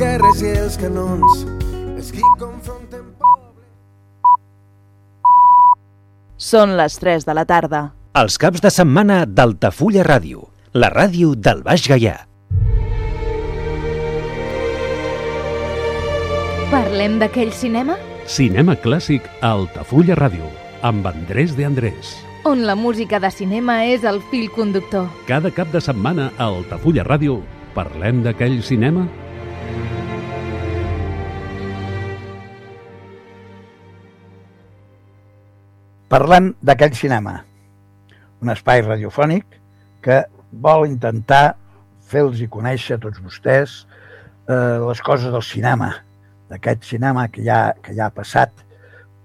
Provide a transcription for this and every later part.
guerres i els canons, els qui confronten Són les 3 de la tarda. Els caps de setmana d'Altafulla Ràdio, la ràdio del Baix Gaià. Parlem d'aquell cinema? Cinema clàssic a Altafulla Ràdio, amb Andrés de Andrés. On la música de cinema és el fil conductor. Cada cap de setmana a Altafulla Ràdio parlem d'aquell cinema? Parlem d'aquell cinema, un espai radiofònic que vol intentar fer-los conèixer a tots vostès eh, les coses del cinema, d'aquest cinema que ja, que ja ha passat,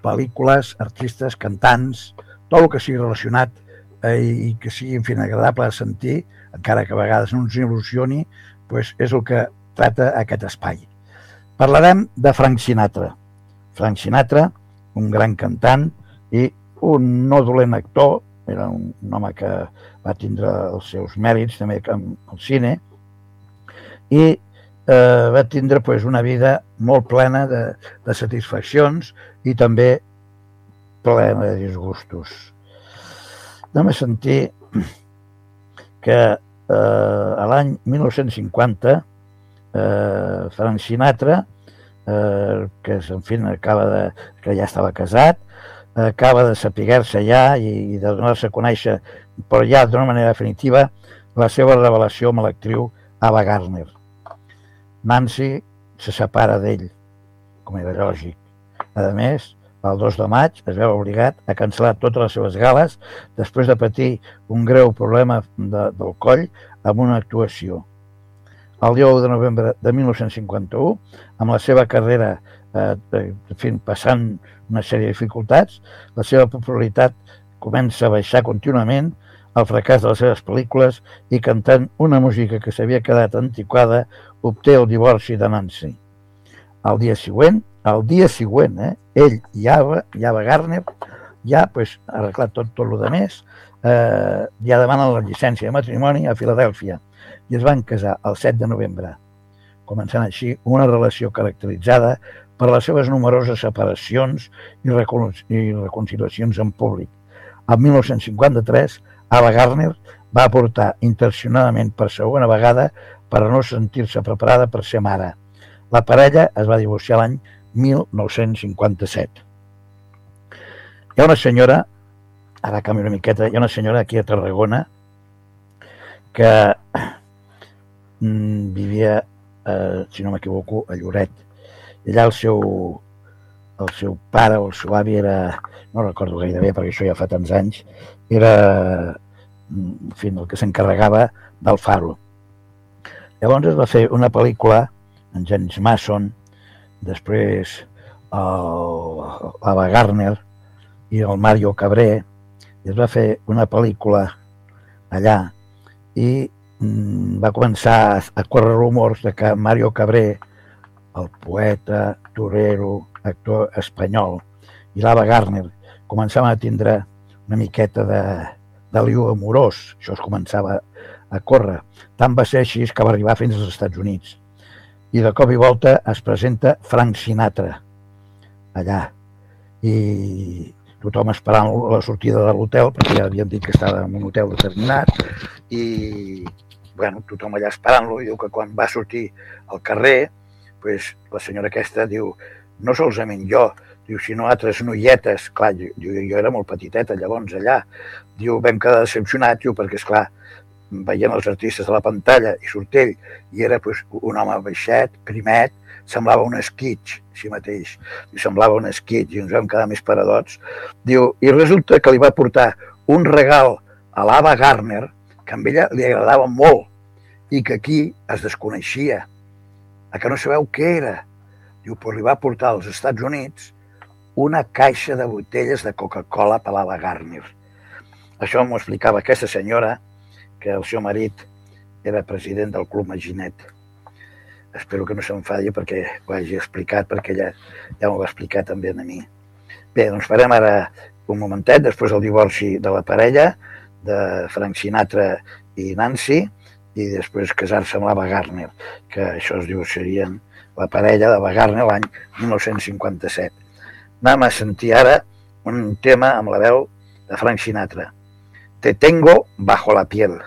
pel·lícules, artistes, cantants, tot el que sigui relacionat eh, i que sigui, en fi, agradable de sentir, encara que a vegades no ens il·lusioni, pues és el que trata aquest espai. Parlarem de Frank Sinatra. Frank Sinatra, un gran cantant i un no dolent actor, era un, un home que va tindre els seus mèrits també amb el cine, i eh, va tindre pues, una vida molt plena de, de satisfaccions i també plena de disgustos. Anem a sentir que eh, a l'any 1950 eh, Frank Sinatra, eh, que en fi, acaba de, que ja estava casat, acaba de saber-se ja i, i de donar-se a conèixer, però ja d'una manera definitiva, la seva revelació amb l'actriu Ava Gardner. Nancy se separa d'ell, com era lògic. A més, el 2 de maig es veu obligat a cancel·lar totes les seves gales després de patir un greu problema de, del coll amb una actuació. El 10 de novembre de 1951, amb la seva carrera eh, fin, passant una sèrie de dificultats, la seva popularitat comença a baixar contínuament, el fracàs de les seves pel·lícules i cantant una música que s'havia quedat antiquada, obté el divorci de Nancy. El dia següent, el dia següent, eh, ell i Ava, i Ava Garner, ja pues, ha arreglat tot, tot el de més, eh, ja demanen la llicència de matrimoni a Filadèlfia i es van casar el 7 de novembre, començant així una relació caracteritzada per les seves numeroses separacions i, recon i reconciliacions en públic. El 1953, Ava Gardner va aportar intencionadament per segona vegada per a no sentir-se preparada per ser mare. La parella es va divorciar l'any 1957. Hi ha una senyora, ara canvio una miqueta, hi ha una senyora aquí a Tarragona que mm, vivia, eh, si no m'equivoco, a Lloret allà el seu, el seu pare o el seu avi era, no recordo gaire bé perquè això ja fa tants anys, era en fi, el que s'encarregava del faro. Llavors es va fer una pel·lícula en James Mason, després l'Ava Garner i el Mario Cabré, i es va fer una pel·lícula allà i mm, va començar a córrer rumors de que Mario Cabré el poeta, torero, actor espanyol i l'Ava Gardner començaven a tindre una miqueta de, de liu amorós. Això es començava a córrer. Tant va ser així que va arribar fins als Estats Units. I de cop i volta es presenta Frank Sinatra allà. I tothom esperant la sortida de l'hotel, perquè ja havien dit que estava en un hotel determinat, i bueno, tothom allà esperant-lo, i diu que quan va sortir al carrer, pues, la senyora aquesta diu, no solament jo, diu, sinó altres noietes, clar, jo, jo era molt petiteta llavors allà, diu, vam quedar decepcionats, diu, perquè, és clar, veient els artistes a la pantalla i surt ell, i era pues, un home baixet, primet, semblava un esquitx, si mateix, i semblava un esquitx, i ens vam quedar més paradots. Diu, i resulta que li va portar un regal a l'Ava Garner, que a ella li agradava molt, i que aquí es desconeixia a que no sabeu què era. Diu, però li va portar als Estats Units una caixa de botelles de Coca-Cola per la Garner. Això m'ho explicava aquesta senyora, que el seu marit era president del Club Maginet. Espero que no s'enfadi perquè ho hagi explicat, perquè ella ja m'ho va explicar també a mi. Bé, doncs farem ara un momentet, després del divorci de la parella, de Frank Sinatra i Nancy, i després casar-se amb l'Ava Gardner, que això es diu serien la parella d'Ava Gardner l'any 1957. Anem a sentir ara un tema amb la veu de Frank Sinatra. Te tengo bajo la piel.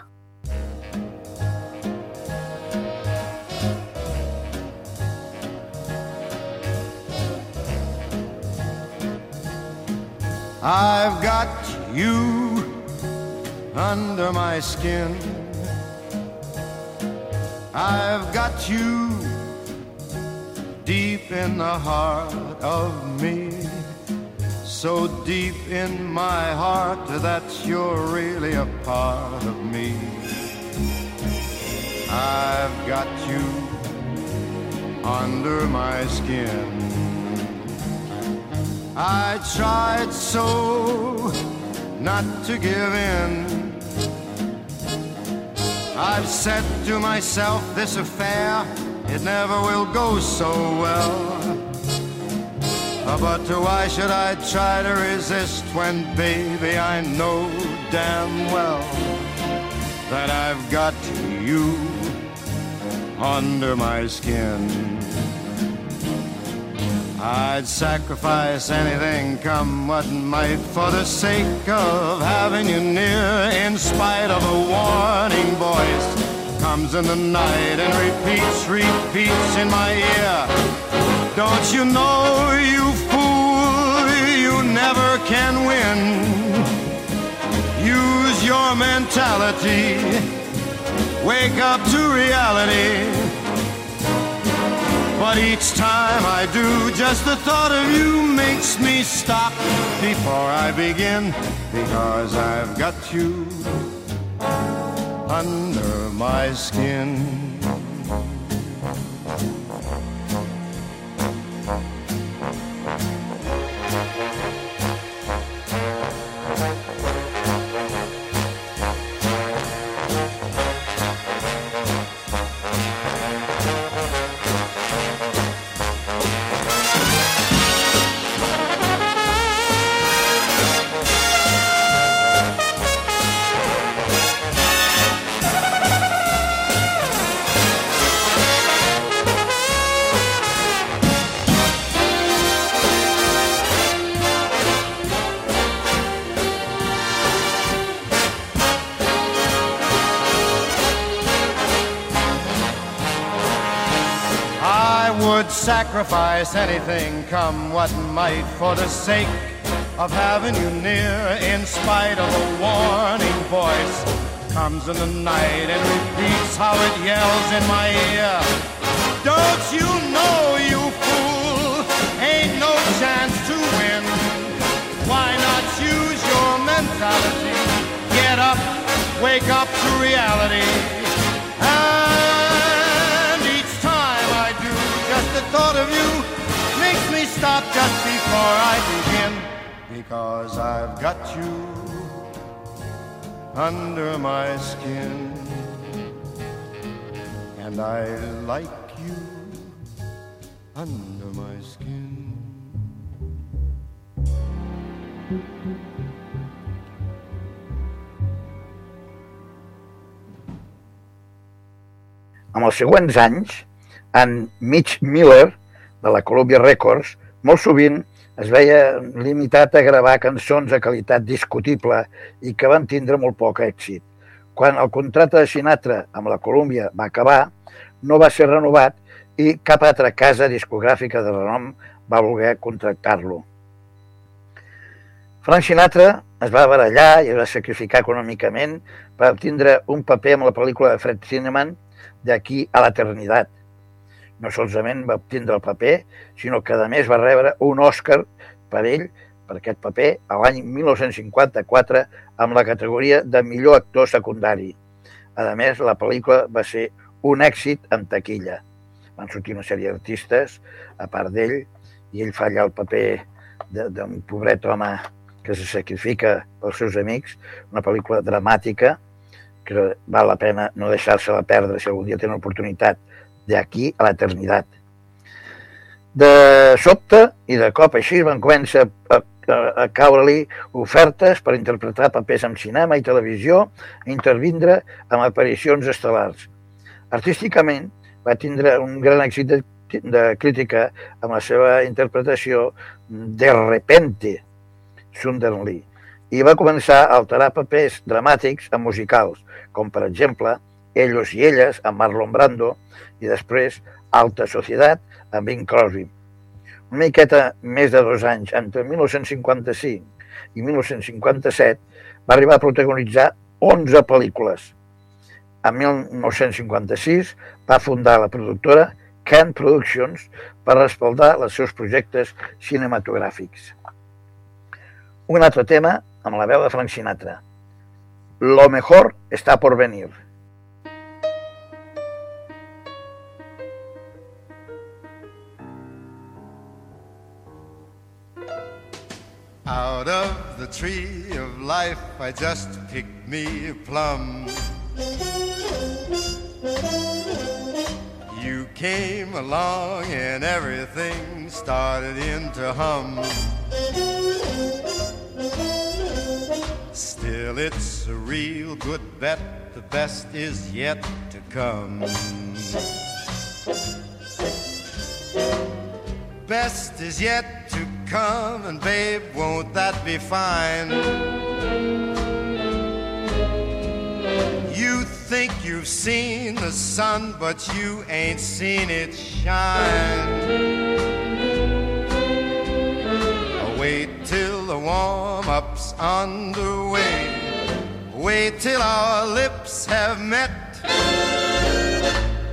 I've got you under my skin. I've got you deep in the heart of me. So deep in my heart that you're really a part of me. I've got you under my skin. I tried so not to give in. I've said to myself, this affair, it never will go so well. But why should I try to resist when, baby, I know damn well that I've got you under my skin. I'd sacrifice anything, come what might, for the sake of having you near. In spite of a warning voice, comes in the night and repeats, repeats in my ear. Don't you know, you fool, you never can win. Use your mentality, wake up to reality. But each time I do, just the thought of you makes me stop before I begin. Because I've got you under my skin. Sacrifice anything, come what might, for the sake of having you near. In spite of a warning voice, comes in the night and repeats how it yells in my ear. Don't you know, you fool, ain't no chance to win. Why not use your mentality? Get up, wake up to reality. The thought of you makes me stop just before I begin. Because I've got you under my skin. And I like you under my skin. En els següents anys, en Mitch Miller, de la Columbia Records, molt sovint es veia limitat a gravar cançons de qualitat discutible i que van tindre molt poc èxit. Quan el contracte de Sinatra amb la Columbia va acabar, no va ser renovat i cap altra casa discogràfica de renom va voler contractar-lo. Frank Sinatra es va barallar i es va sacrificar econòmicament per tindre un paper amb la pel·lícula de Fred Zinnemann d'aquí a l'eternitat. No solament va obtindre el paper, sinó que a més va rebre un Oscar per ell per aquest paper a l'any 1954 amb la categoria de millor actor secundari. A més, la pel·lícula va ser un èxit en taquilla. Van sortir una sèrie d'artistes, a part d'ell, i ell fa allà el paper d'un pobret home que se sacrifica pels seus amics, una pel·lícula dramàtica que val la pena no deixar-se-la perdre si algun dia tenen oportunitat d'aquí a l'eternitat. De sobte i de cop així van començar a, a caure-li ofertes per interpretar papers en cinema i televisió i intervindre amb aparicions estel·lars. Artísticament va tindre un gran èxit de, de crítica amb la seva interpretació de repente, Sunderland i va començar a alterar papers dramàtics en musicals, com per exemple Ellos i elles amb Marlon Brando i després Alta Societat amb Bing Crosby. Una miqueta més de dos anys, entre 1955 i 1957, va arribar a protagonitzar 11 pel·lícules. En 1956 va fundar la productora Can Productions per respaldar els seus projectes cinematogràfics. Un altre tema amb la veu de Frank Sinatra. Lo mejor está por venir. Out of the tree of life, I just picked me a plum. You came along and everything started into hum. Still, it's a real good bet, the best is yet to come. Best is yet to come, and babe, won't that be fine? You think you've seen the sun, but you ain't seen it shine. Oh, wait till the warm up's underway. Wait till our lips have met.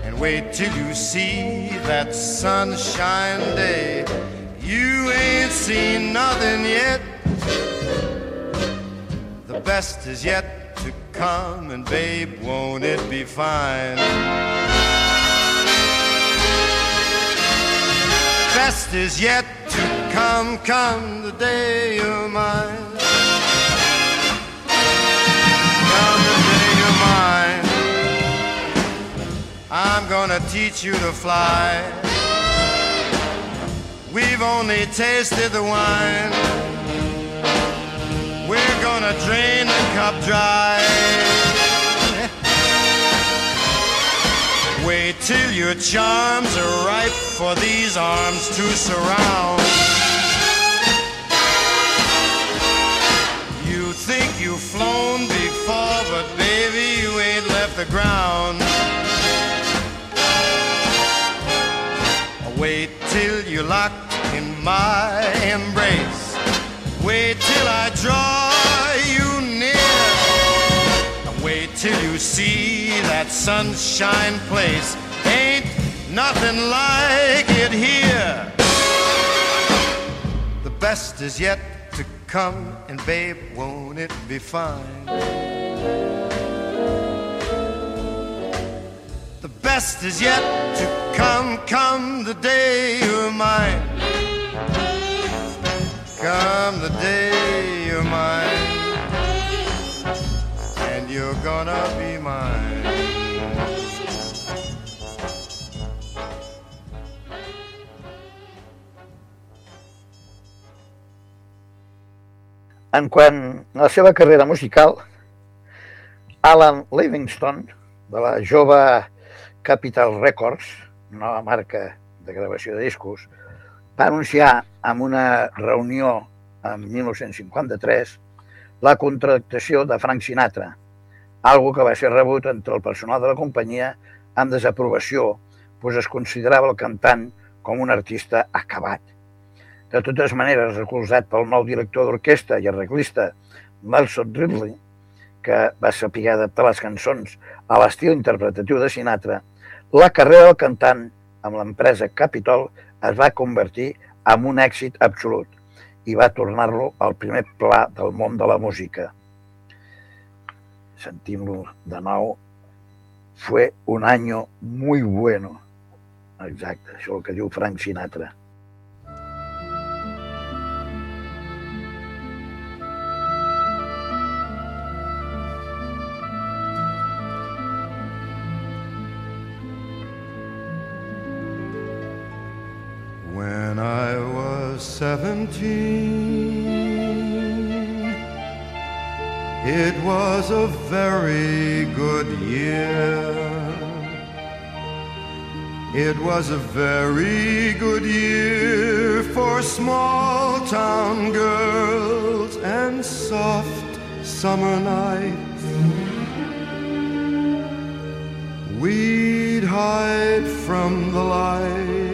And wait till you see that sunshine day. You ain't seen nothing yet. The best is yet to come, and babe, won't it be fine? Best is yet to come, come the day you're mine. Come the day you're mine. I'm gonna teach you to fly. We've only tasted the wine. We're gonna drain the cup dry. Wait till your charms are ripe for these arms to surround. You think you've flown before, but baby, you ain't left the ground. Wait till you're locked in my embrace. Wait till I draw you near. Wait till you see that sunshine place. Ain't nothing like it here. The best is yet to come, and babe, won't it be fine? Best is yet to come, come the day you're mine. Come the day you're mine. And you're gonna be mine. En quant a la seva carrera musical, Alan Livingston, de la jove Capital Records, nova marca de gravació de discos, va anunciar en una reunió en 1953 la contractació de Frank Sinatra, algo que va ser rebut entre el personal de la companyia amb desaprovació, pues es considerava el cantant com un artista acabat. De totes maneres, recolzat pel nou director d'orquestra i arreglista Nelson Ridley, que va saber adaptar les cançons a l'estil interpretatiu de Sinatra, la carrera del cantant amb l'empresa Capitol es va convertir en un èxit absolut i va tornar-lo al primer pla del món de la música. Sentim-lo de nou. Fue un año muy bueno. Exacte, això és el que diu Frank Sinatra. It was a very good year. It was a very good year for small town girls and soft summer nights. We'd hide from the light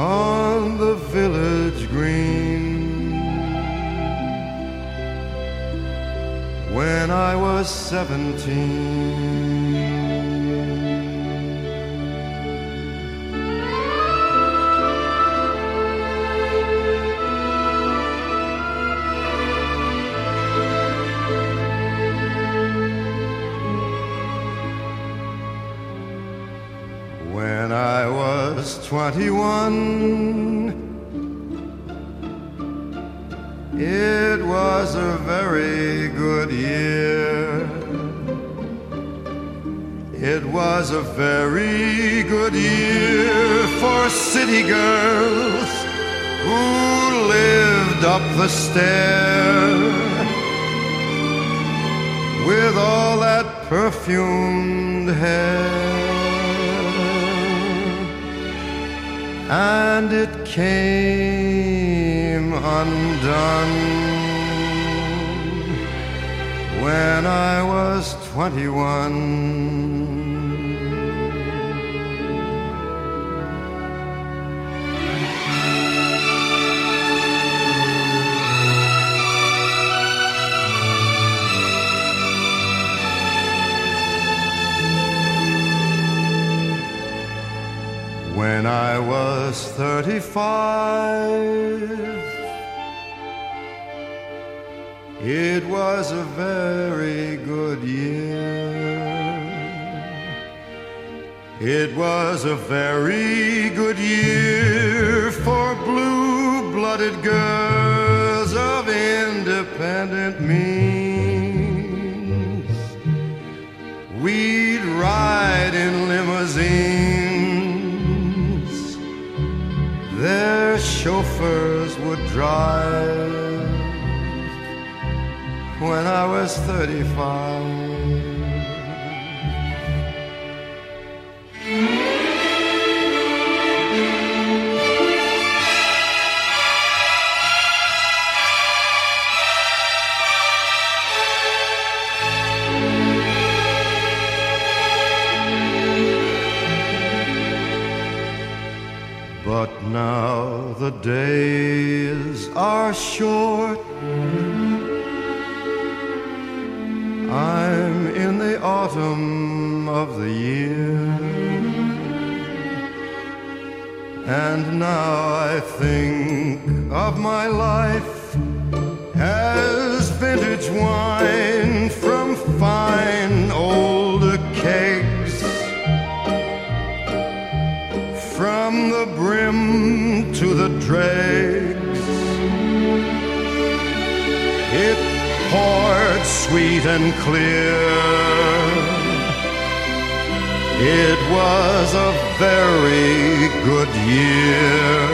on the village green. When I was seventeen. 21, it was a very good year. It was a very good year for city girls who lived up the stair with all that perfumed hair. And it came undone when I was 21. When I was 35, it was a very good year. It was a very good year for blue blooded girls of independent means. Would drive when I was 35. The days are short. I'm in the autumn of the year. And now I think of my life as vintage wine dregs, it poured sweet and clear. It was a very good year.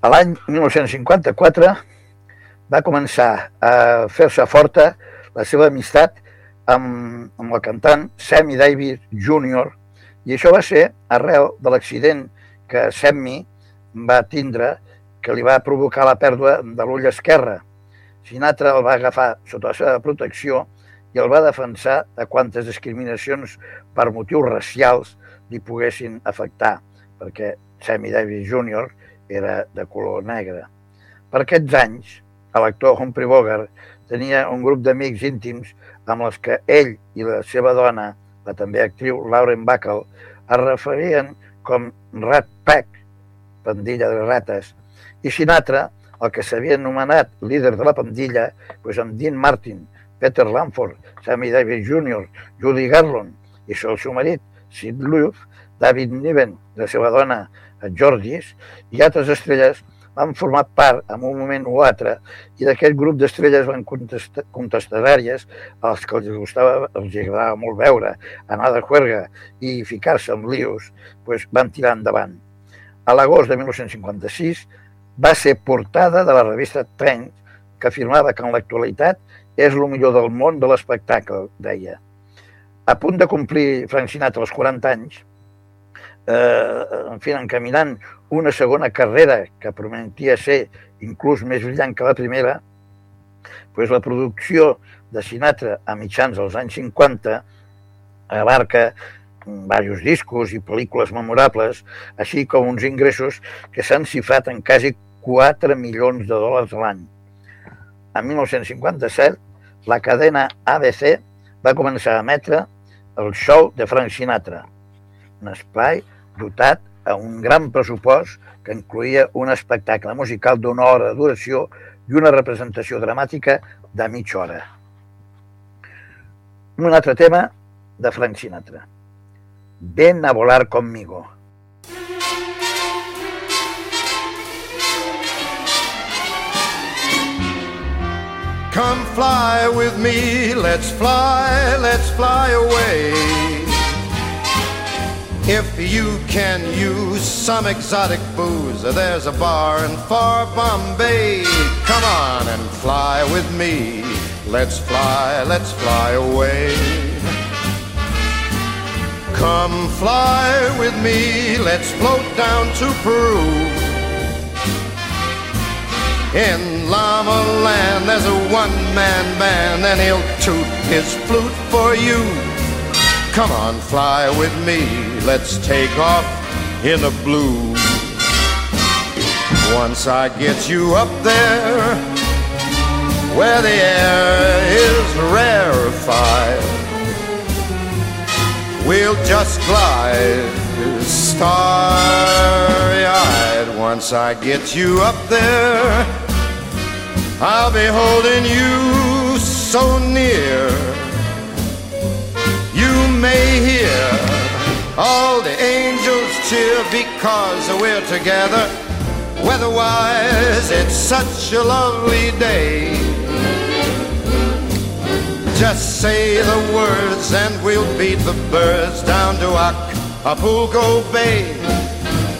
A l'any 1954 va començar a fer-se forta la seva amistat amb, amb el cantant Sammy Davis Jr. i això va ser arrel de l'accident que Sammy va tindre que li va provocar la pèrdua de l'ull esquerre. Sinatra el va agafar sota la seva protecció i el va defensar de quantes discriminacions per motius racials li poguessin afectar, perquè Sammy Davis Jr. era de color negre. Per aquests anys, l'actor Humphrey Bogart tenia un grup d'amics íntims amb els que ell i la seva dona, la també actriu Lauren Bacall, es referien com Rat Pack, pandilla de rates, i Sinatra, el que s'havia anomenat líder de la pandilla, doncs amb Dean Martin, Peter Lanford, Sammy Davis Jr., Judy Garland i el seu marit, Sid Luft, David Niven, la seva dona, Georgis, i altres estrelles van formar part en un moment o altre i d'aquest grup d'estrelles van contestar, contestadàries als que els gustava, els agradava molt veure, anar de juerga i ficar-se en lios, pues van tirar endavant. A l'agost de 1956 va ser portada de la revista Trend, que afirmava que en l'actualitat és el millor del món de l'espectacle, deia. A punt de complir Frank Sinatra els 40 anys, eh, en fi, encaminant una segona carrera que prometia ser inclús més brillant que la primera, pues la producció de Sinatra a mitjans dels anys 50 abarca diversos discos i pel·lícules memorables, així com uns ingressos que s'han xifrat en quasi 4 milions de dòlars l'any. En 1957, la cadena ABC va començar a emetre el show de Frank Sinatra, un espai dotat a un gran pressupost que incluïa un espectacle musical d'una hora de duració i una representació dramàtica de mitja hora. Un altre tema de Frank Sinatra. Ven a volar conmigo. Come fly with me, let's fly, let's fly away. If you can use some exotic booze, there's a bar in far Bombay. Come on and fly with me. Let's fly, let's fly away. Come fly with me, let's float down to Peru. In Llama Land, there's a one-man band, and he'll toot his flute for you. Come on, fly with me, let's take off in the blue. Once I get you up there, where the air is rarefied, we'll just glide starry-eyed. Once I get you up there, I'll be holding you so near. May hear all the angels cheer because we're together. Weatherwise, it's such a lovely day. Just say the words and we'll beat the birds down to Acapulco Bay.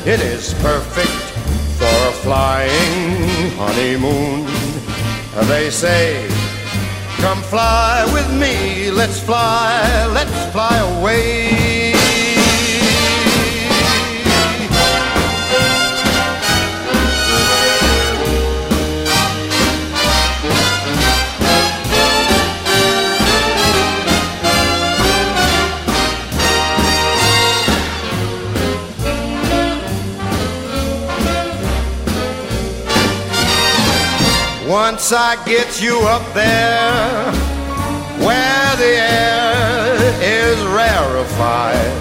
It is perfect for a flying honeymoon. They say, come fly with me, let's fly, let's fly away. Once I get you up there where the air is rarefied,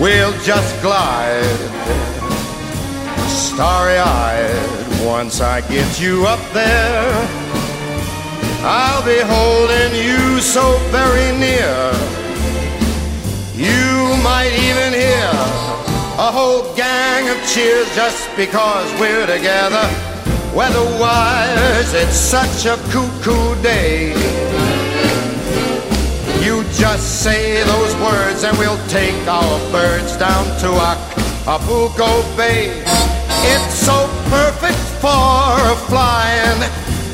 we'll just glide starry eyed. Once I get you up there, I'll be holding you so very near. You might even hear a whole gang of cheers just because we're together. Weatherwise, it's such a cuckoo day. You just say those words and we'll take our birds down to Acapulco Bay. It's so perfect for a flying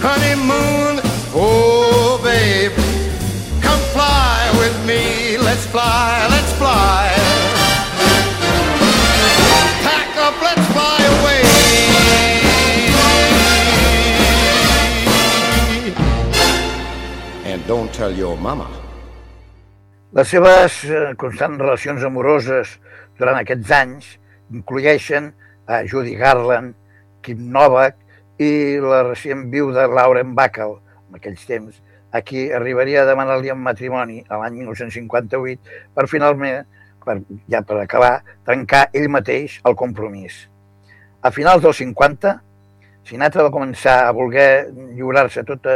honeymoon. Oh, babe, come fly with me. Let's fly, let's fly. Don't tell your mama. Les seves eh, constants relacions amoroses durant aquests anys inclueixen a Judy Garland, Kim Novak i la recient viuda Lauren Bacall, en aquells temps, a qui arribaria a demanar-li en matrimoni a l'any 1958 per finalment, per, ja per acabar, trencar ell mateix el compromís. A finals dels 50, Sinatra va començar a voler lliurar-se a, tota,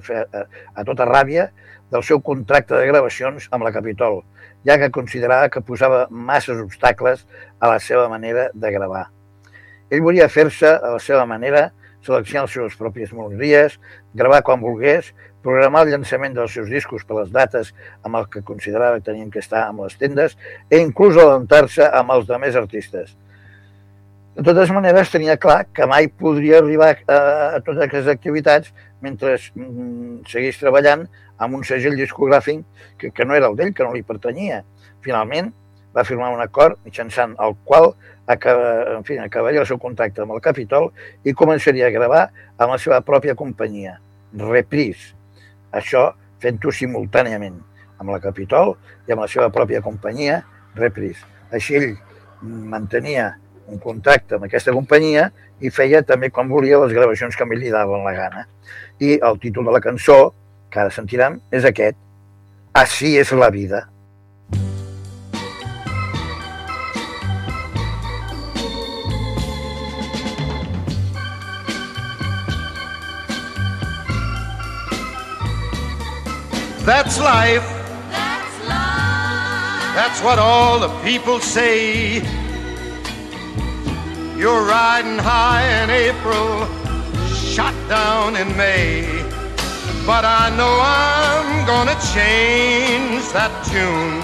a, a tota ràbia del seu contracte de gravacions amb la Capitol, ja que considerava que posava masses obstacles a la seva manera de gravar. Ell volia fer-se a la seva manera, seleccionar les seves pròpies melodies, gravar quan volgués, programar el llançament dels seus discos per les dates amb el que considerava que tenien que estar amb les tendes i inclús alentar-se amb els de més artistes. De totes maneres, tenia clar que mai podria arribar a, a totes aquestes activitats mentre mm, seguís treballant amb un segell discogràfic que, que no era el d'ell, que no li pertanyia. Finalment, va firmar un acord mitjançant el qual acaba, en fi, acabaria el seu contracte amb el Capitol i començaria a gravar amb la seva pròpia companyia, Reprise. Això fent-ho simultàniament amb la Capitol i amb la seva pròpia companyia, Reprise. Així ell mantenia un contracte amb aquesta companyia i feia també quan volia les gravacions que a ell li daven la gana. I el títol de la cançó, que ara sentirem, és aquest. Així és la vida. That's life. That's life. That's what all the people say. You're riding high in April, shot down in May. But I know I'm gonna change that tune.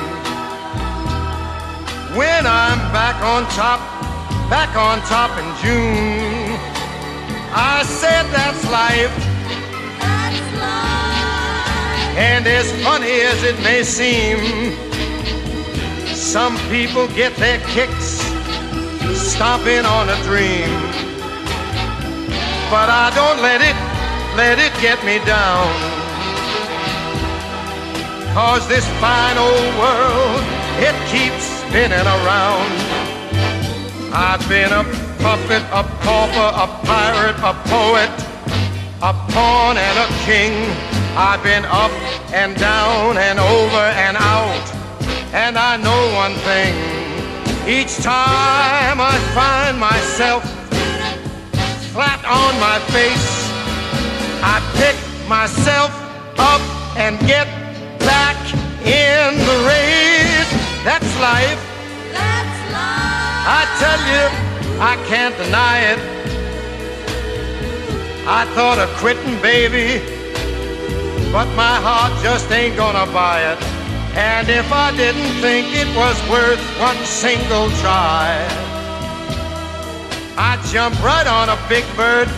When I'm back on top, back on top in June. I said that's life. And as funny as it may seem, some people get their kicks stomping on a dream. But I don't let it, let it get me down. Cause this fine old world, it keeps spinning around. I've been a puppet, a pauper, a pirate, a poet, a pawn and a king. I've been up and down and over and out. And I know one thing. Each time I find myself flat on my face, I pick myself up and get back in the race. That's life. That's life. I tell you, I can't deny it. I thought of quitting, baby but my heart just ain't gonna buy it. And if I didn't think it was worth one single try, I'd jump right on a big bird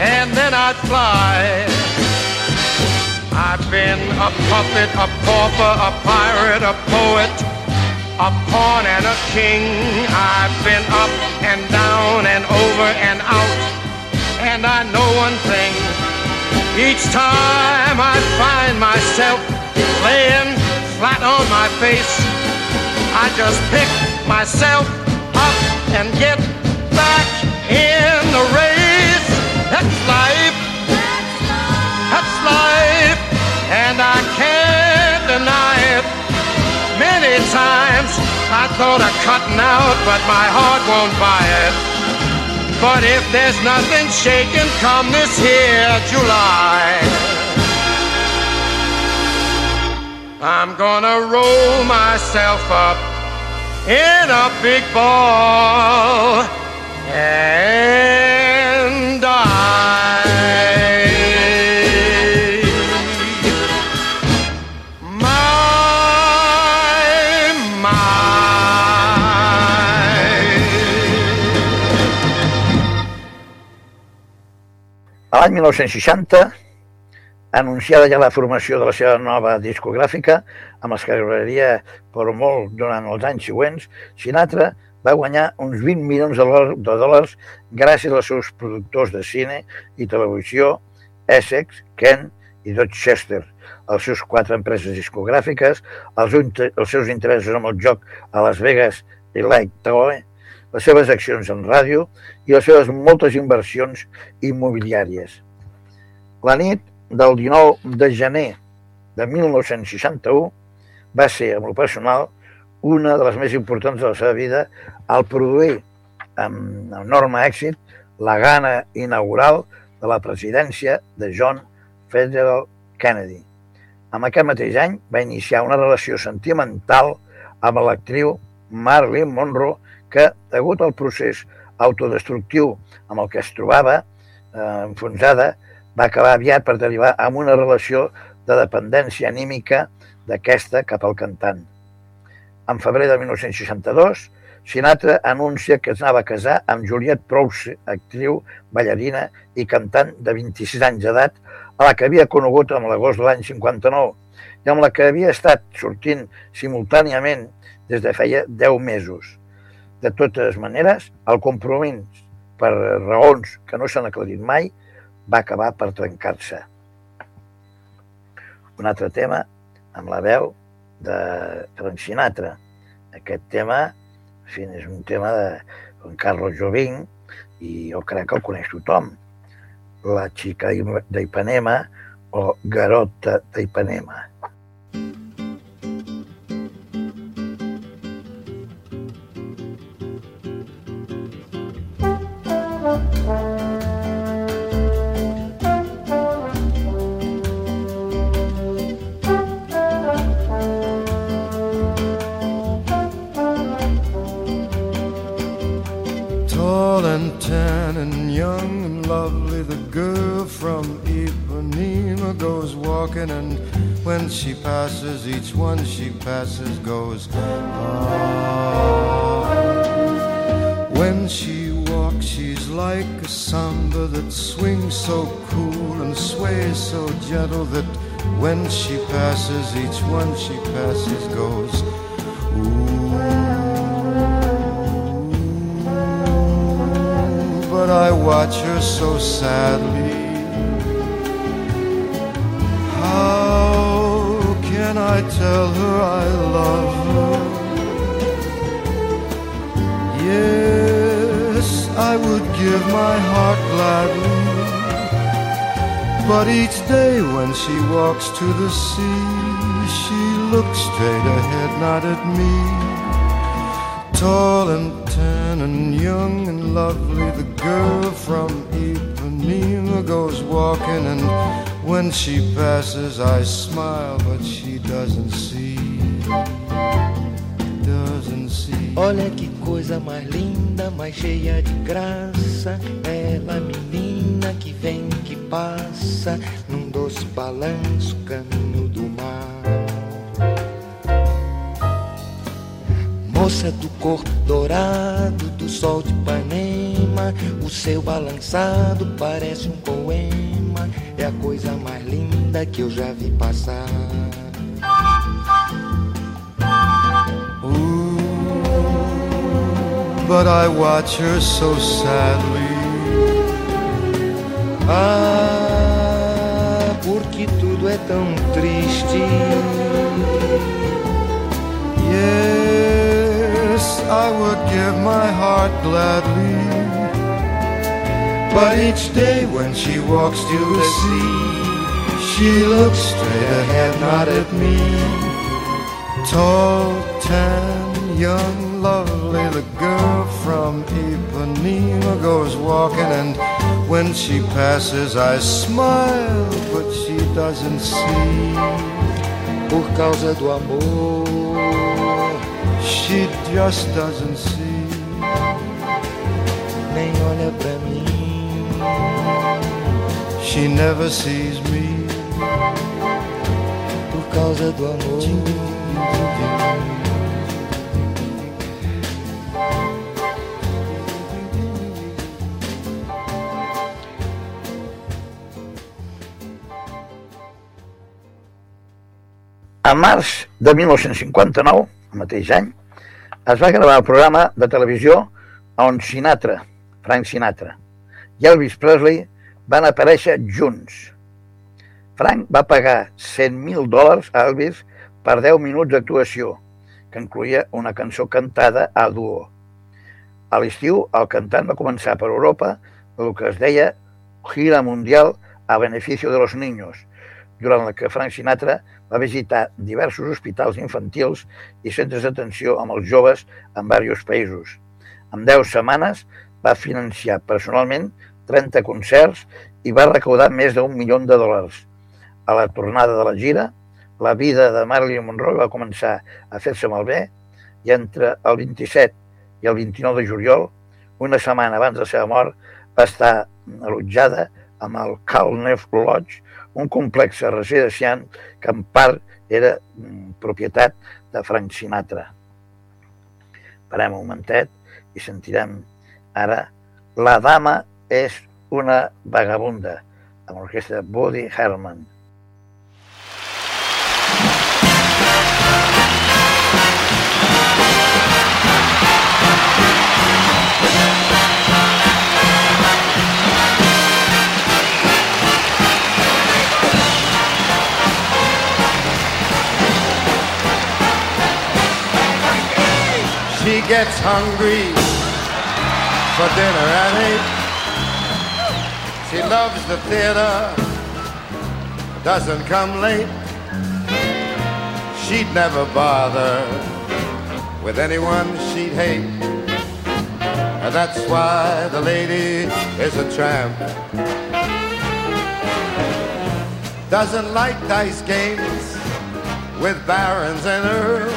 and then I'd fly. I've been a puppet, a pauper, a pirate, a poet, a pawn and a king. I've been up and down and over and out. And I know one thing. Each time I find myself laying flat on my face, I just pick myself up and get back in the race. That's life. That's life. And I can't deny it. Many times I thought of cutting out, but my heart won't buy it. But if there's nothing shaking come this here July, I'm gonna roll myself up in a big ball and die. My, my. l'any 1960, anunciada ja la formació de la seva nova discogràfica, amb els que gravaria per molt durant els anys següents, Sinatra va guanyar uns 20 milions de dòlars gràcies als seus productors de cine i televisió, Essex, Kent i Dorchester, els seus quatre empreses discogràfiques, els, els seus interessos amb el joc a Las Vegas i Lake Tahoe, les seves accions en ràdio i les seves moltes inversions immobiliàries. La nit del 19 de gener de 1961 va ser, amb el personal, una de les més importants de la seva vida al produir amb enorme èxit la gana inaugural de la presidència de John Fitzgerald Kennedy. En aquest mateix any va iniciar una relació sentimental amb l'actriu Marilyn Monroe que, degut al procés autodestructiu amb el que es trobava eh, enfonsada, va acabar aviat per derivar en una relació de dependència anímica d'aquesta cap al cantant. En febrer de 1962, Sinatra anuncia que es anava a casar amb Juliette Prowse, actriu, ballarina i cantant de 26 anys d'edat, a la que havia conegut en l'agost de l'any 59 i amb la que havia estat sortint simultàniament des de feia 10 mesos. De totes maneres, el compromís, per raons que no s'han aclarit mai, va acabar per trencar-se. Un altre tema amb la veu de Frank Sinatra. Aquest tema, en fi, és un tema de Juan Carlos Jobim i jo crec que el coneix tothom. La xica d'Ipanema o Garota d'Ipanema. Tall passes goes. Ah. When she walks, she's like a samba that swings so cool and sways so gentle that when she passes, each one she passes goes. Ooh, but I watch her so sadly. Can I tell her I love her? Yes, I would give my heart gladly. But each day when she walks to the sea, she looks straight ahead, not at me. Tall and tan and young and lovely, the girl from Ipanema goes walking, and when she passes, I smile, but she doesn't see. Doesn't see. Olha que coisa mais linda, mais cheia de graça. Ela, menina que vem, que passa, num doce balanço, caminho do mar. Moça do corpo dourado, do sol de Ipanema, o seu balançado parece um poema. É a coisa mais linda que eu já vi passar. Ooh, but I watch her so sadly. Ah, porque tudo é tão triste. Yes, I would give my heart gladly. But each day when she walks to the sea, she looks straight ahead, not at me. Tall, tan, young, lovely, the girl from Ipanema goes walking, and when she passes, I smile, but she doesn't see. Por causa do amor, She just doesn't see. nem olha pra mim. She never sees me. Por causa do amor. A març de 1959, el mateix any, es va gravar el programa de televisió on Sinatra, Frank Sinatra, i Elvis Presley van aparèixer junts. Frank va pagar 100.000 dòlars a Elvis per 10 minuts d'actuació, que incluïa una cançó cantada a duo. A l'estiu, el cantant va començar per Europa el que es deia gira mundial a beneficio de los niños, durant la que Frank Sinatra va visitar diversos hospitals infantils i centres d'atenció amb els joves en diversos països. En 10 setmanes va financiar personalment 30 concerts i va recaudar més d'un milió de dòlars. A la tornada de la gira, la vida de Marilyn Monroe va començar a fer-se malbé i entre el 27 i el 29 de juliol, una setmana abans de la seva mort, va estar allotjada amb el Calnef Lodge, un complex residencial que en part era mm, propietat de Frank Sinatra. Parem un momentet i sentirem ara La dama és una vagabunda amb l'orquestra Woody Herman. She gets hungry for dinner at eight. She loves the theater, doesn't come late. She'd never bother with anyone she'd hate. And that's why the lady is a tramp. Doesn't like dice games with barons and earls.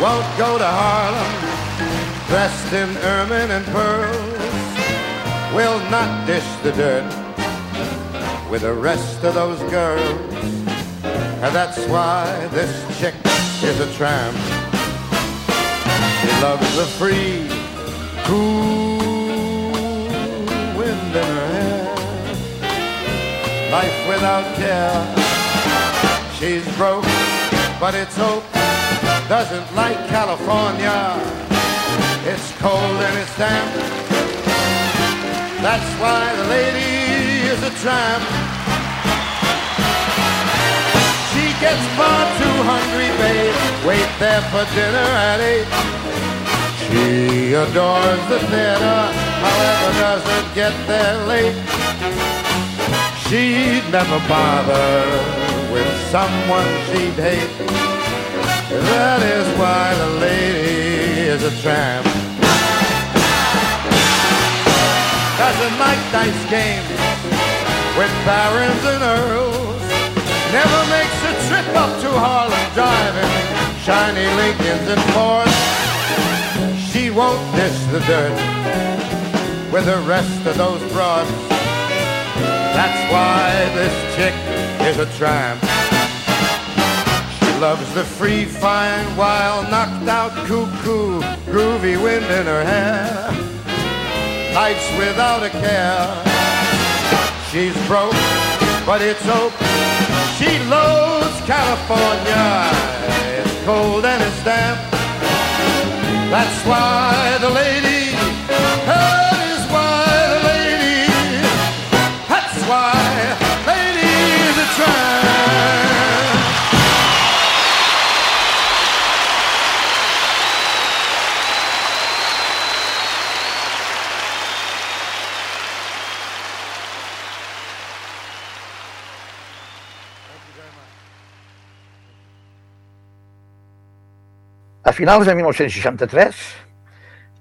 Won't go to Harlem dressed in ermine and pearls. Will not dish the dirt with the rest of those girls. And that's why this chick is a tramp. She loves the free, cool wind in her hair. Life without care. She's broke, but it's hope. Doesn't like California. It's cold and it's damp. That's why the lady is a tramp. She gets far too hungry, babe. Wait there for dinner at eight. She adores the theater, however, doesn't get there late. She'd never bother with someone she'd hate. That is why the lady is a tramp. Doesn't like dice games with barons and earls. Never makes a trip up to Harlem driving shiny Lincolns and Fords. She won't dish the dirt with the rest of those broads. That's why this chick is a tramp. Loves the free, fine, wild, knocked out, cuckoo, groovy wind in her hair. Nights without a care. She's broke, but it's hope. She loathes California. It's cold and it's damp. That's why the lady. Finals de 1963,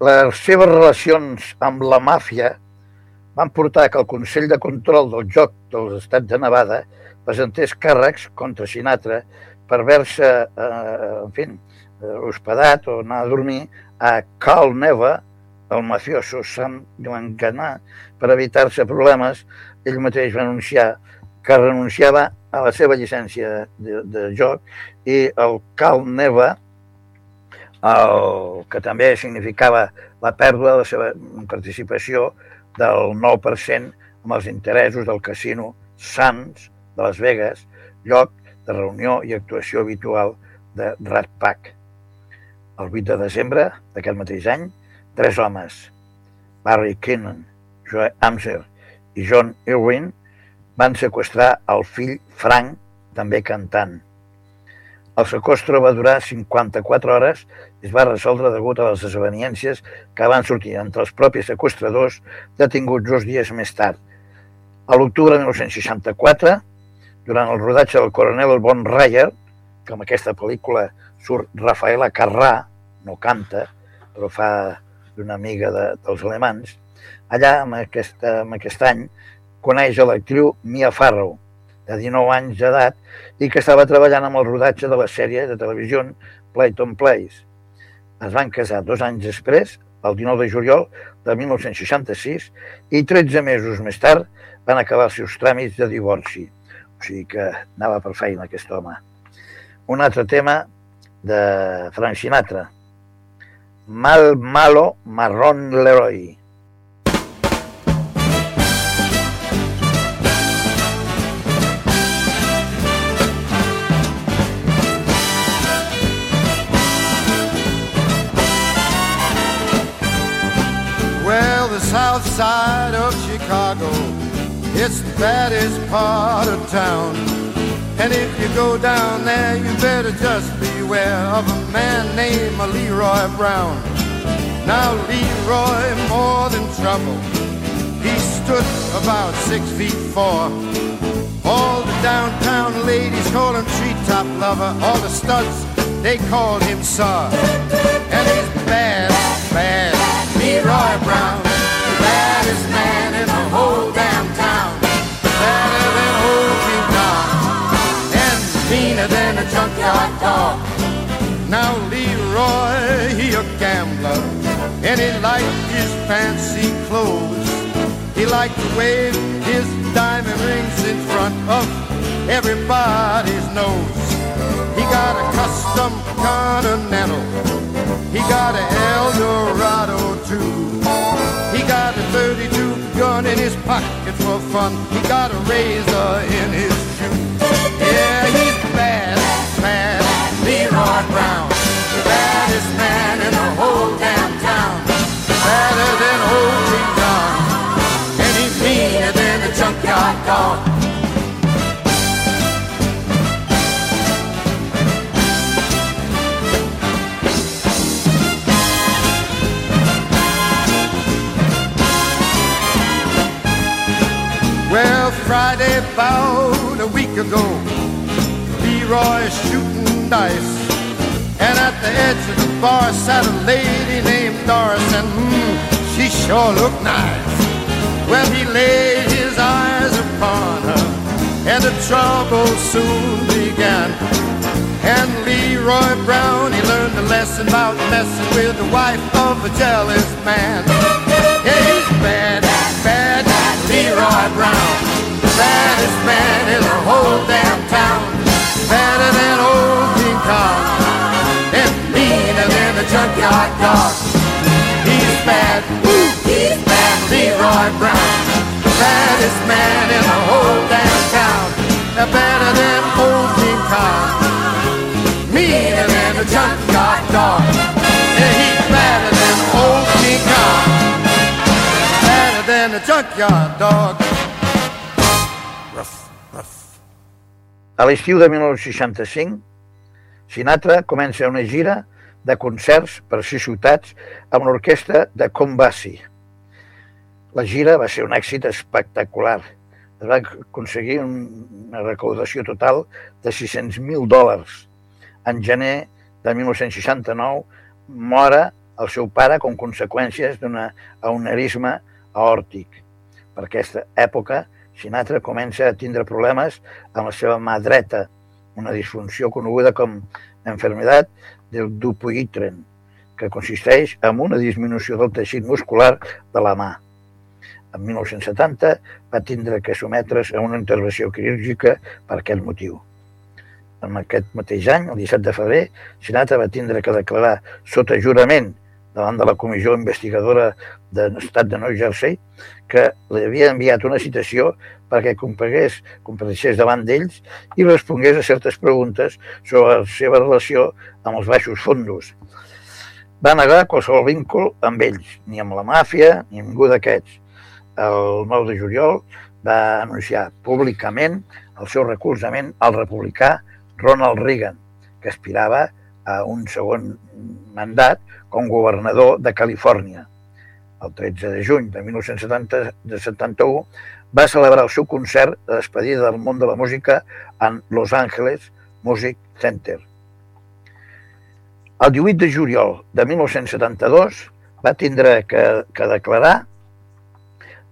les seves relacions amb la màfia van portar que el Consell de Control del Joc dels Estats de Nevada presentés càrrecs contra Sinatra per haver-se, eh, en fi, hospedat o anar a dormir a Cal Neva, el mafioso Sam Joancana, per evitar-se problemes, ell mateix va anunciar que renunciava a la seva llicència de, de joc i el Cal Neva, el que també significava la pèrdua de la seva participació del 9% amb els interessos del casino Sands de Las Vegas, lloc de reunió i actuació habitual de Rat Pack. El 8 de desembre d'aquest mateix any, tres homes, Barry Kinnan, Joe Amser i John Irwin, van sequestrar el fill Frank, també cantant. El sequestro va durar 54 hores i es va resoldre degut a les desavenències que van sortir entre els propis sequestradors detinguts dos dies més tard. A l'octubre de 1964, durant el rodatge del coronel Von Reyer, que en aquesta pel·lícula surt Rafaela Carrà, no canta, però fa d'una amiga de, dels alemans, allà, en aquest, en aquest any, coneix l'actriu Mia Farrow, de 19 anys d'edat, i que estava treballant amb el rodatge de la sèrie de televisió Playton Place. Es van casar dos anys després, el 19 de juliol de 1966, i 13 mesos més tard van acabar els seus tràmits de divorci. O sigui que anava per feina aquest home. Un altre tema de Frank Sinatra. Mal malo marrón Leroy. Chicago, it's the baddest part of town. And if you go down there, you better just beware of a man named Leroy Brown. Now, Leroy, more than trouble, he stood about six feet four. All the downtown ladies call him treetop lover. All the studs, they called him Sir. And he's bad, bad, Leroy Brown. Now Leroy, he a gambler. And he liked his fancy clothes. He liked to wave his diamond rings in front of everybody's nose. He got a custom Continental. He got an Eldorado too. He got a 32 gun in his pocket for fun. He got a razor in his shoe. Yeah, he's bad, bad, Leroy Brown. The baddest man in the whole damn town. Badder than old King Kong. And he's meaner than a junkyard dog. Well, Friday about a week ago, Leroy shooting dice. And at the edge of the bar sat a lady named Doris, and mm, she sure looked nice. Well, he laid his eyes upon her, and the trouble soon began. And Leroy Brown, he learned a lesson about messing with the wife of a jealous man. Yeah, he's bad, bad, Leroy Brown. The baddest man in the whole damn town. Kong. And meaner than a junkyard dog. He's bad, ooh, he's bad, Leroy Brown. The baddest man in the whole damn town. Better than old King Kong. Meaner than a junkyard dog. And he's better than old King Kong. Better than a junkyard dog. Ruff, ruff. A l'estiu de 1965, Sinatra comença una gira de concerts per sis ciutats amb l'orquestra de Combassi. La gira va ser un èxit espectacular. Es va aconseguir una recaudació total de 600.000 dòlars. En gener de 1969 mora el seu pare com conseqüències d'un aneurisma aòrtic. Per aquesta època, Sinatra comença a tindre problemes amb la seva mà dreta, una disfunció coneguda com enfermedad del Dupuytren, que consisteix en una disminució del teixit muscular de la mà. En 1970 va tindre que sometre's a una intervenció quirúrgica per aquest motiu. En aquest mateix any, el 17 de febrer, Sinatra va tindre que declarar sota jurament davant de la comissió investigadora de l'estat de New Jersey que li havia enviat una citació perquè comparegués, compareixés davant d'ells i respongués a certes preguntes sobre la seva relació amb els baixos fondos. Va negar qualsevol víncle amb ells, ni amb la màfia, ni amb ningú d'aquests. El 9 de juliol va anunciar públicament el seu recolzament al republicà Ronald Reagan, que aspirava a un segon mandat com governador de Califòrnia. El 13 de juny de 1971 va celebrar el seu concert de despedida del món de la música en Los Angeles Music Center. El 18 de juliol de 1972 va tindre que, que declarar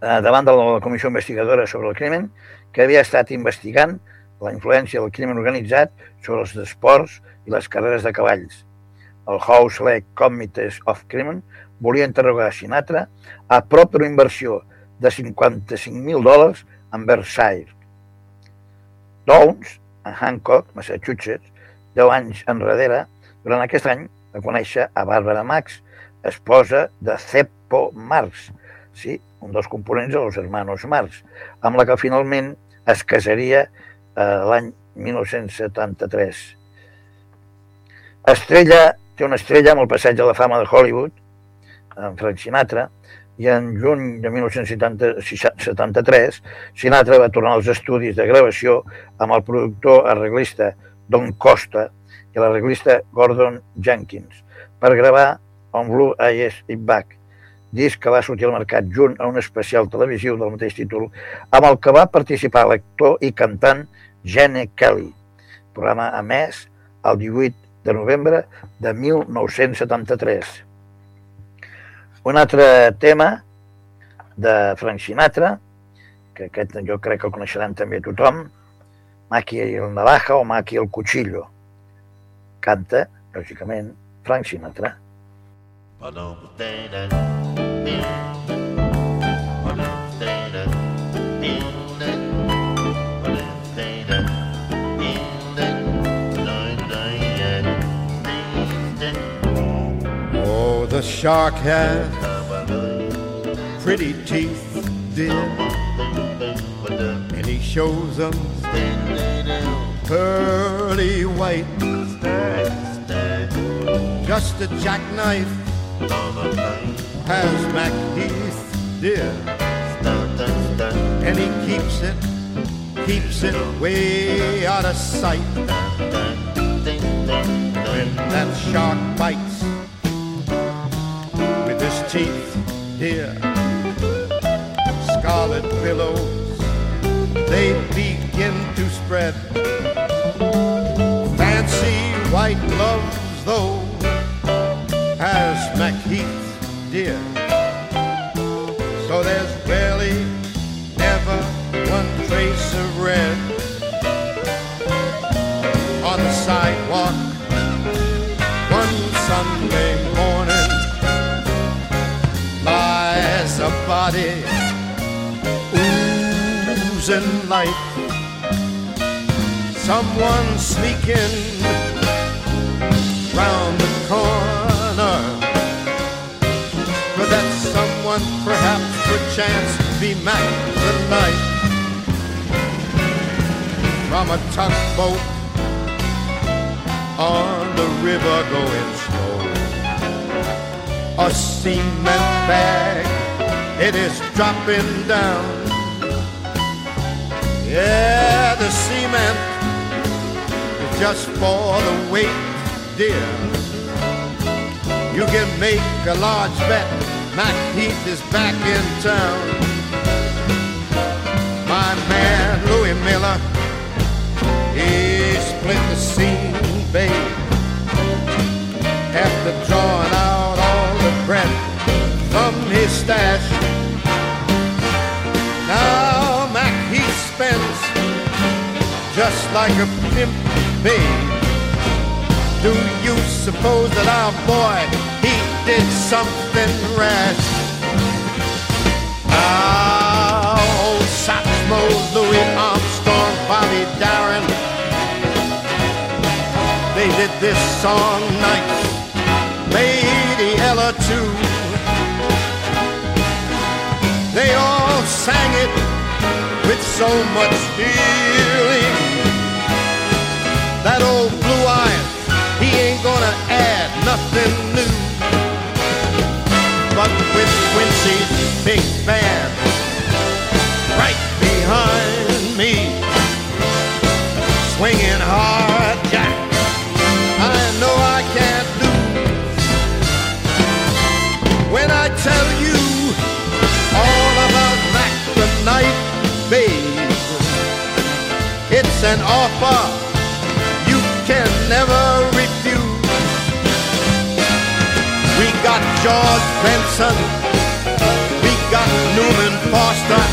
eh, davant de la Comissió Investigadora sobre el Crimen que havia estat investigant la influència del crimen organitzat sobre els esports i les carreres de cavalls. El House Lake Committees of Crime volia interrogar Sinatra a prop d'una inversió de 55.000 dòlars en Versailles. Downs, a Hancock, Massachusetts, 10 anys enrere, durant aquest any va conèixer a Barbara Max, esposa de Ceppo Marx, sí, un dels components dels hermanos Marx, amb la que finalment es casaria eh, l'any 1973. Estrella, té una estrella amb el passeig de la fama de Hollywood, en Frank Sinatra, i en juny de 1973 Sinatra va tornar als estudis de gravació amb el productor arreglista Don Costa i l'arreglista Gordon Jenkins per gravar On Blue Eyes It Back, disc que va sortir al mercat junt a un especial televisiu del mateix títol, amb el que va participar l'actor i cantant Gene Kelly, programa emès el 18 de novembre de 1973. Un altre tema de Frank Sinatra, que aquest jo crec que el coneixeran també tothom, Maki el Navaja o Maki el Cuchillo. Canta, lògicament, Frank Sinatra. Oh, shark has pretty teeth, dear, and he shows them pearly white. Just a jackknife has Mac Heath, dear, and he keeps it, keeps it way out of sight. When that shark bites his teeth, dear, scarlet billows they begin to spread. Fancy white gloves, though, has MacHeath, dear. So there's barely never one trace of red on the sidewalk one Sunday body oozing life. Someone sneaking round the corner. Could that someone perhaps perchance be Mac the Knight from a tugboat on the river going slow. A cement bag, it is dropping down. Yeah, the cement is just for the weight, dear. You can make a large bet. Mac Heath is back in town. My man Louis Miller, he split the scene, babe. After drawing his stash. Now Mac Heath spends just like a pimp, babe. Do you suppose that our boy he did something rash? Now old Satchmo, Louis Armstrong, Bobby Darin, they did this song night. Lady Ella sang it with so much feeling. That old blue eyes, he ain't gonna add nothing new. But with Quincy's big band an offer you can never refuse. We got George Benson. We got Newman Foster.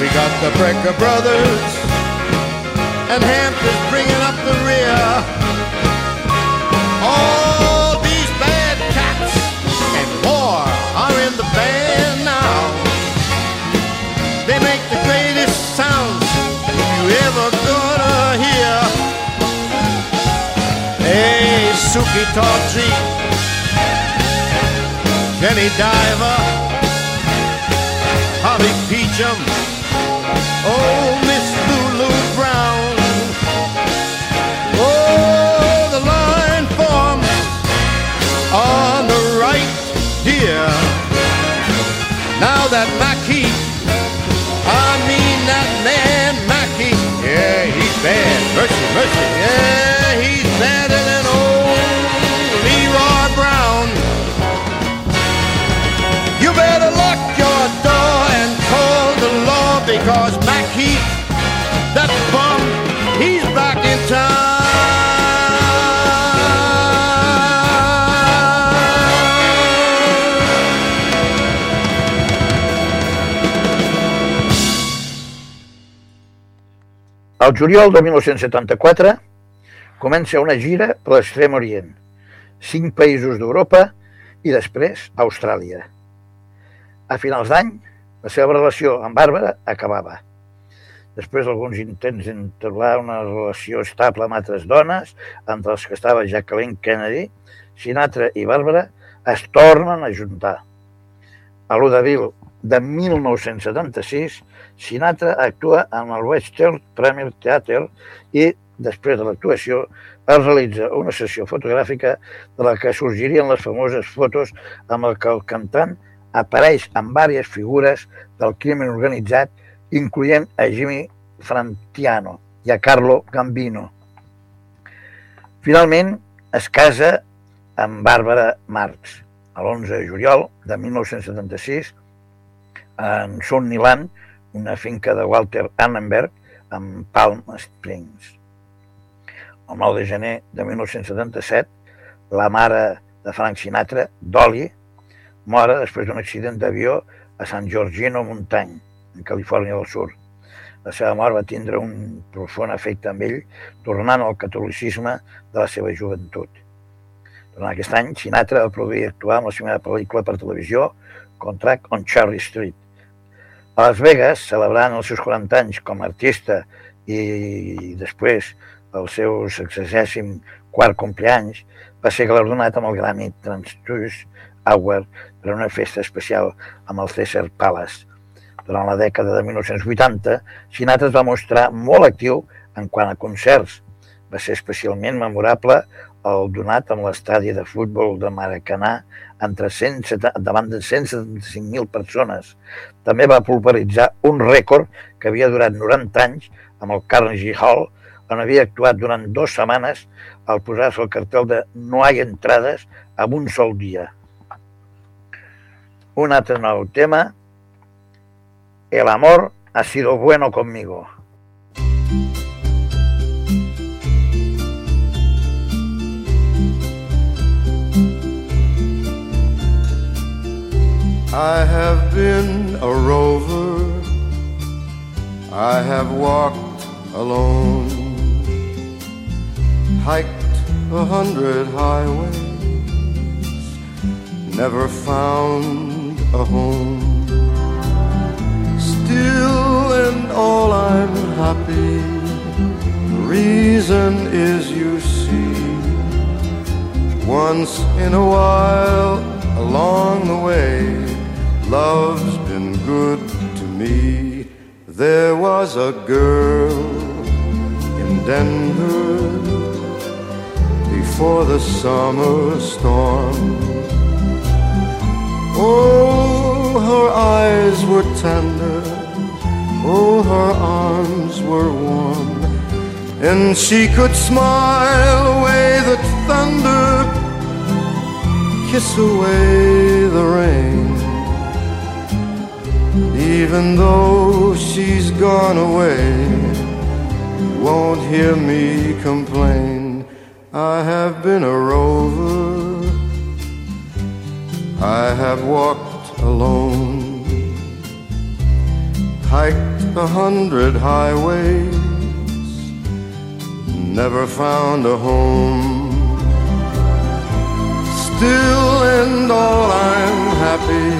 We got the Brecker Brothers. And Hampton's bringing up the rear. Suki Tawdry, Jenny Diver, Holly Peachum, oh, Miss Lulu Brown. Oh, the line forms on the right, dear. Now that Mackie, I mean that man Mackie, yeah, he's bad. Mercy, mercy, law because Mackie, that bum, he's back in town. Al juliol de 1974 comença una gira per l'extrem orient, cinc països d'Europa i després Austràlia. A finals d'any, la seva relació amb Bàrbara acabava. Després d'alguns intents d'entablar una relació estable amb altres dones, entre les que estava Jacqueline Kennedy, Sinatra i Bàrbara es tornen a juntar. A l'1 d'abril de 1976, Sinatra actua en el Western Premier Theatre i, després de l'actuació, es realitza una sessió fotogràfica de la que sorgirien les famoses fotos amb el que el cantant apareix amb diverses figures del crimen organitzat, incloent a Jimmy Frantiano i a Carlo Gambino. Finalment, es casa amb Bàrbara Marx, l'11 de juliol de 1976, en Sunnyland, una finca de Walter Annenberg, en Palm Springs. El 9 de gener de 1977, la mare de Frank Sinatra, Dolly, mora després d'un accident d'avió a San Giorgino Montany, en Califòrnia del Sud. La seva mort va tindre un profund efecte amb ell, tornant al catolicisme de la seva joventut. Durant aquest any, Sinatra va produir i actuar amb la seva pel·lícula per televisió, Contract on Cherry Street. A Las Vegas, celebrant els seus 40 anys com a artista i després el seu 64 compleanys, va ser galardonat amb el Grammy Transtus Award per a una festa especial amb el César Palace. Durant la dècada de 1980, Sinatra es va mostrar molt actiu en quant a concerts. Va ser especialment memorable el donat amb l'estadi de futbol de Maracanà entre 170, davant de 175.000 persones. També va pulveritzar un rècord que havia durat 90 anys amb el Carnegie Hall, on havia actuat durant dues setmanes al posar-se el cartel de no hi entrades en un sol dia. Un nou tema, El amor ha sido bueno conmigo. I have been a rover. I have walked alone, hiked a hundred highways, never found a home. Still and all I'm happy. The reason is you see, once in a while along the way, love's been good to me. There was a girl in Denver before the summer storm. Oh, her eyes were tender, oh, her arms were warm, and she could smile away the thunder, kiss away the rain. Even though she's gone away, won't hear me complain. I have been a rover, I have walked alone, hiked a hundred highways, never found a home. Still and all I'm happy.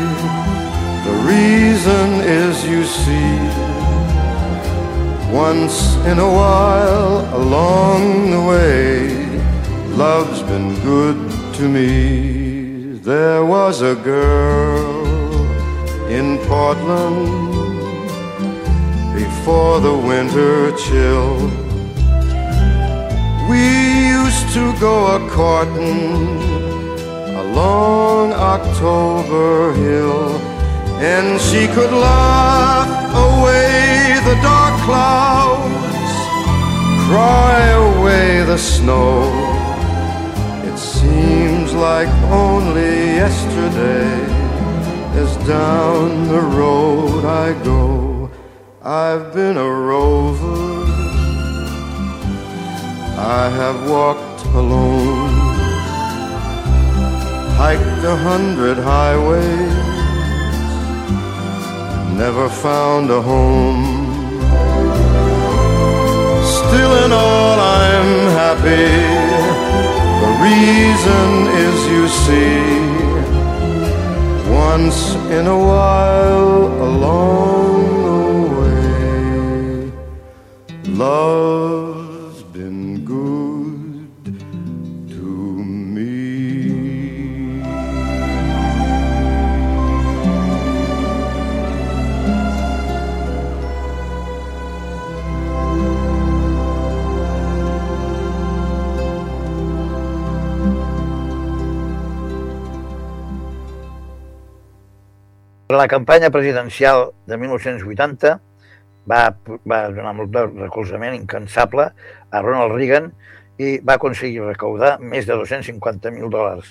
The reason is you see, once in a while along the way, love's been good to me. There was a girl in Portland before the winter chill. We used to go a courting along October Hill, and she could laugh away the dark clouds, cry away the snow. Seems like only yesterday as down the road I go. I've been a rover. I have walked alone, hiked a hundred highways, never found a home. Still in all I'm happy. Reason is you see, once in a while along the way, love's La campanya presidencial de 1980 va, va donar molt de recolzament incansable a Ronald Reagan i va aconseguir recaudar més de 250.000 dòlars.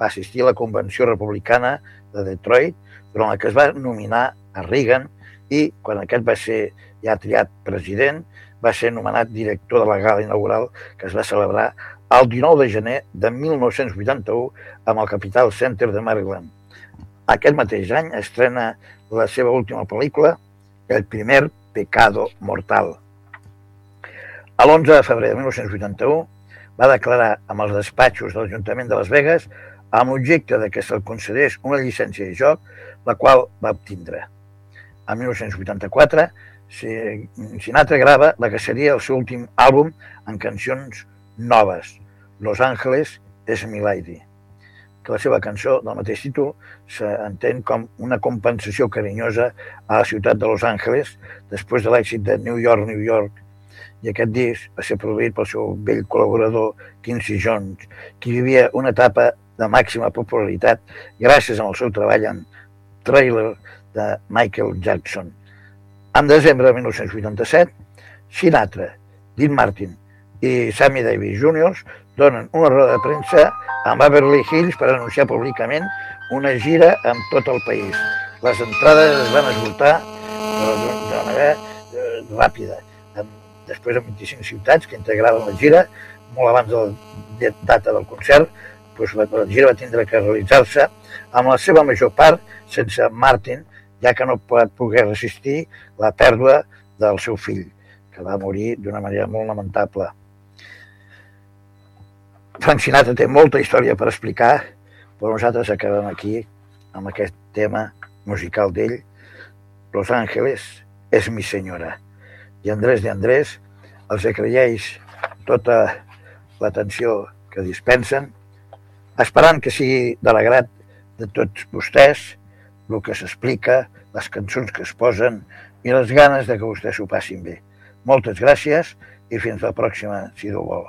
Va assistir a la Convenció Republicana de Detroit, durant la que es va nominar a Reagan i, quan aquest va ser ja triat president, va ser nomenat director de la gala inaugural que es va celebrar el 19 de gener de 1981 amb el Capital Center de Maryland. Aquest mateix any estrena la seva última pel·lícula, El primer pecado mortal. A l'11 de febrer de 1981 va declarar amb els despatxos de l'Ajuntament de Las Vegas amb l'objecte de que se'l concedés una llicència de joc, la qual va obtindre. En 1984, Sinatra grava la que seria el seu últim àlbum en cancions noves, Los Ángeles és mi lady que la seva cançó del mateix títol s'entén com una compensació carinyosa a la ciutat de Los Angeles després de l'èxit de New York, New York. I aquest disc va ser produït pel seu vell col·laborador Quincy Jones, qui vivia una etapa de màxima popularitat gràcies al seu treball en Trailer de Michael Jackson. En desembre de 1987, Sinatra, Dean Martin i Sammy Davis Jr. donen una roda de premsa a Beverly Hills per anunciar públicament una gira en tot el país. Les entrades es van esgotar de manera eh, ràpida. Després de 25 ciutats que integraven la gira, molt abans de la data del concert, doncs la, la gira va tindre que realitzar-se amb la seva major part sense Martin, ja que no pot poder resistir la pèrdua del seu fill, que va morir d'una manera molt lamentable. Frank Sinatra té molta història per explicar, però nosaltres acabem aquí amb aquest tema musical d'ell, Los Ángeles és mi senyora. I Andrés de Andrés els agraeix tota l'atenció que dispensen, esperant que sigui de l'agrat de tots vostès el que s'explica, les cançons que es posen i les ganes de que vostès s'ho passin bé. Moltes gràcies i fins la pròxima, si Déu vol.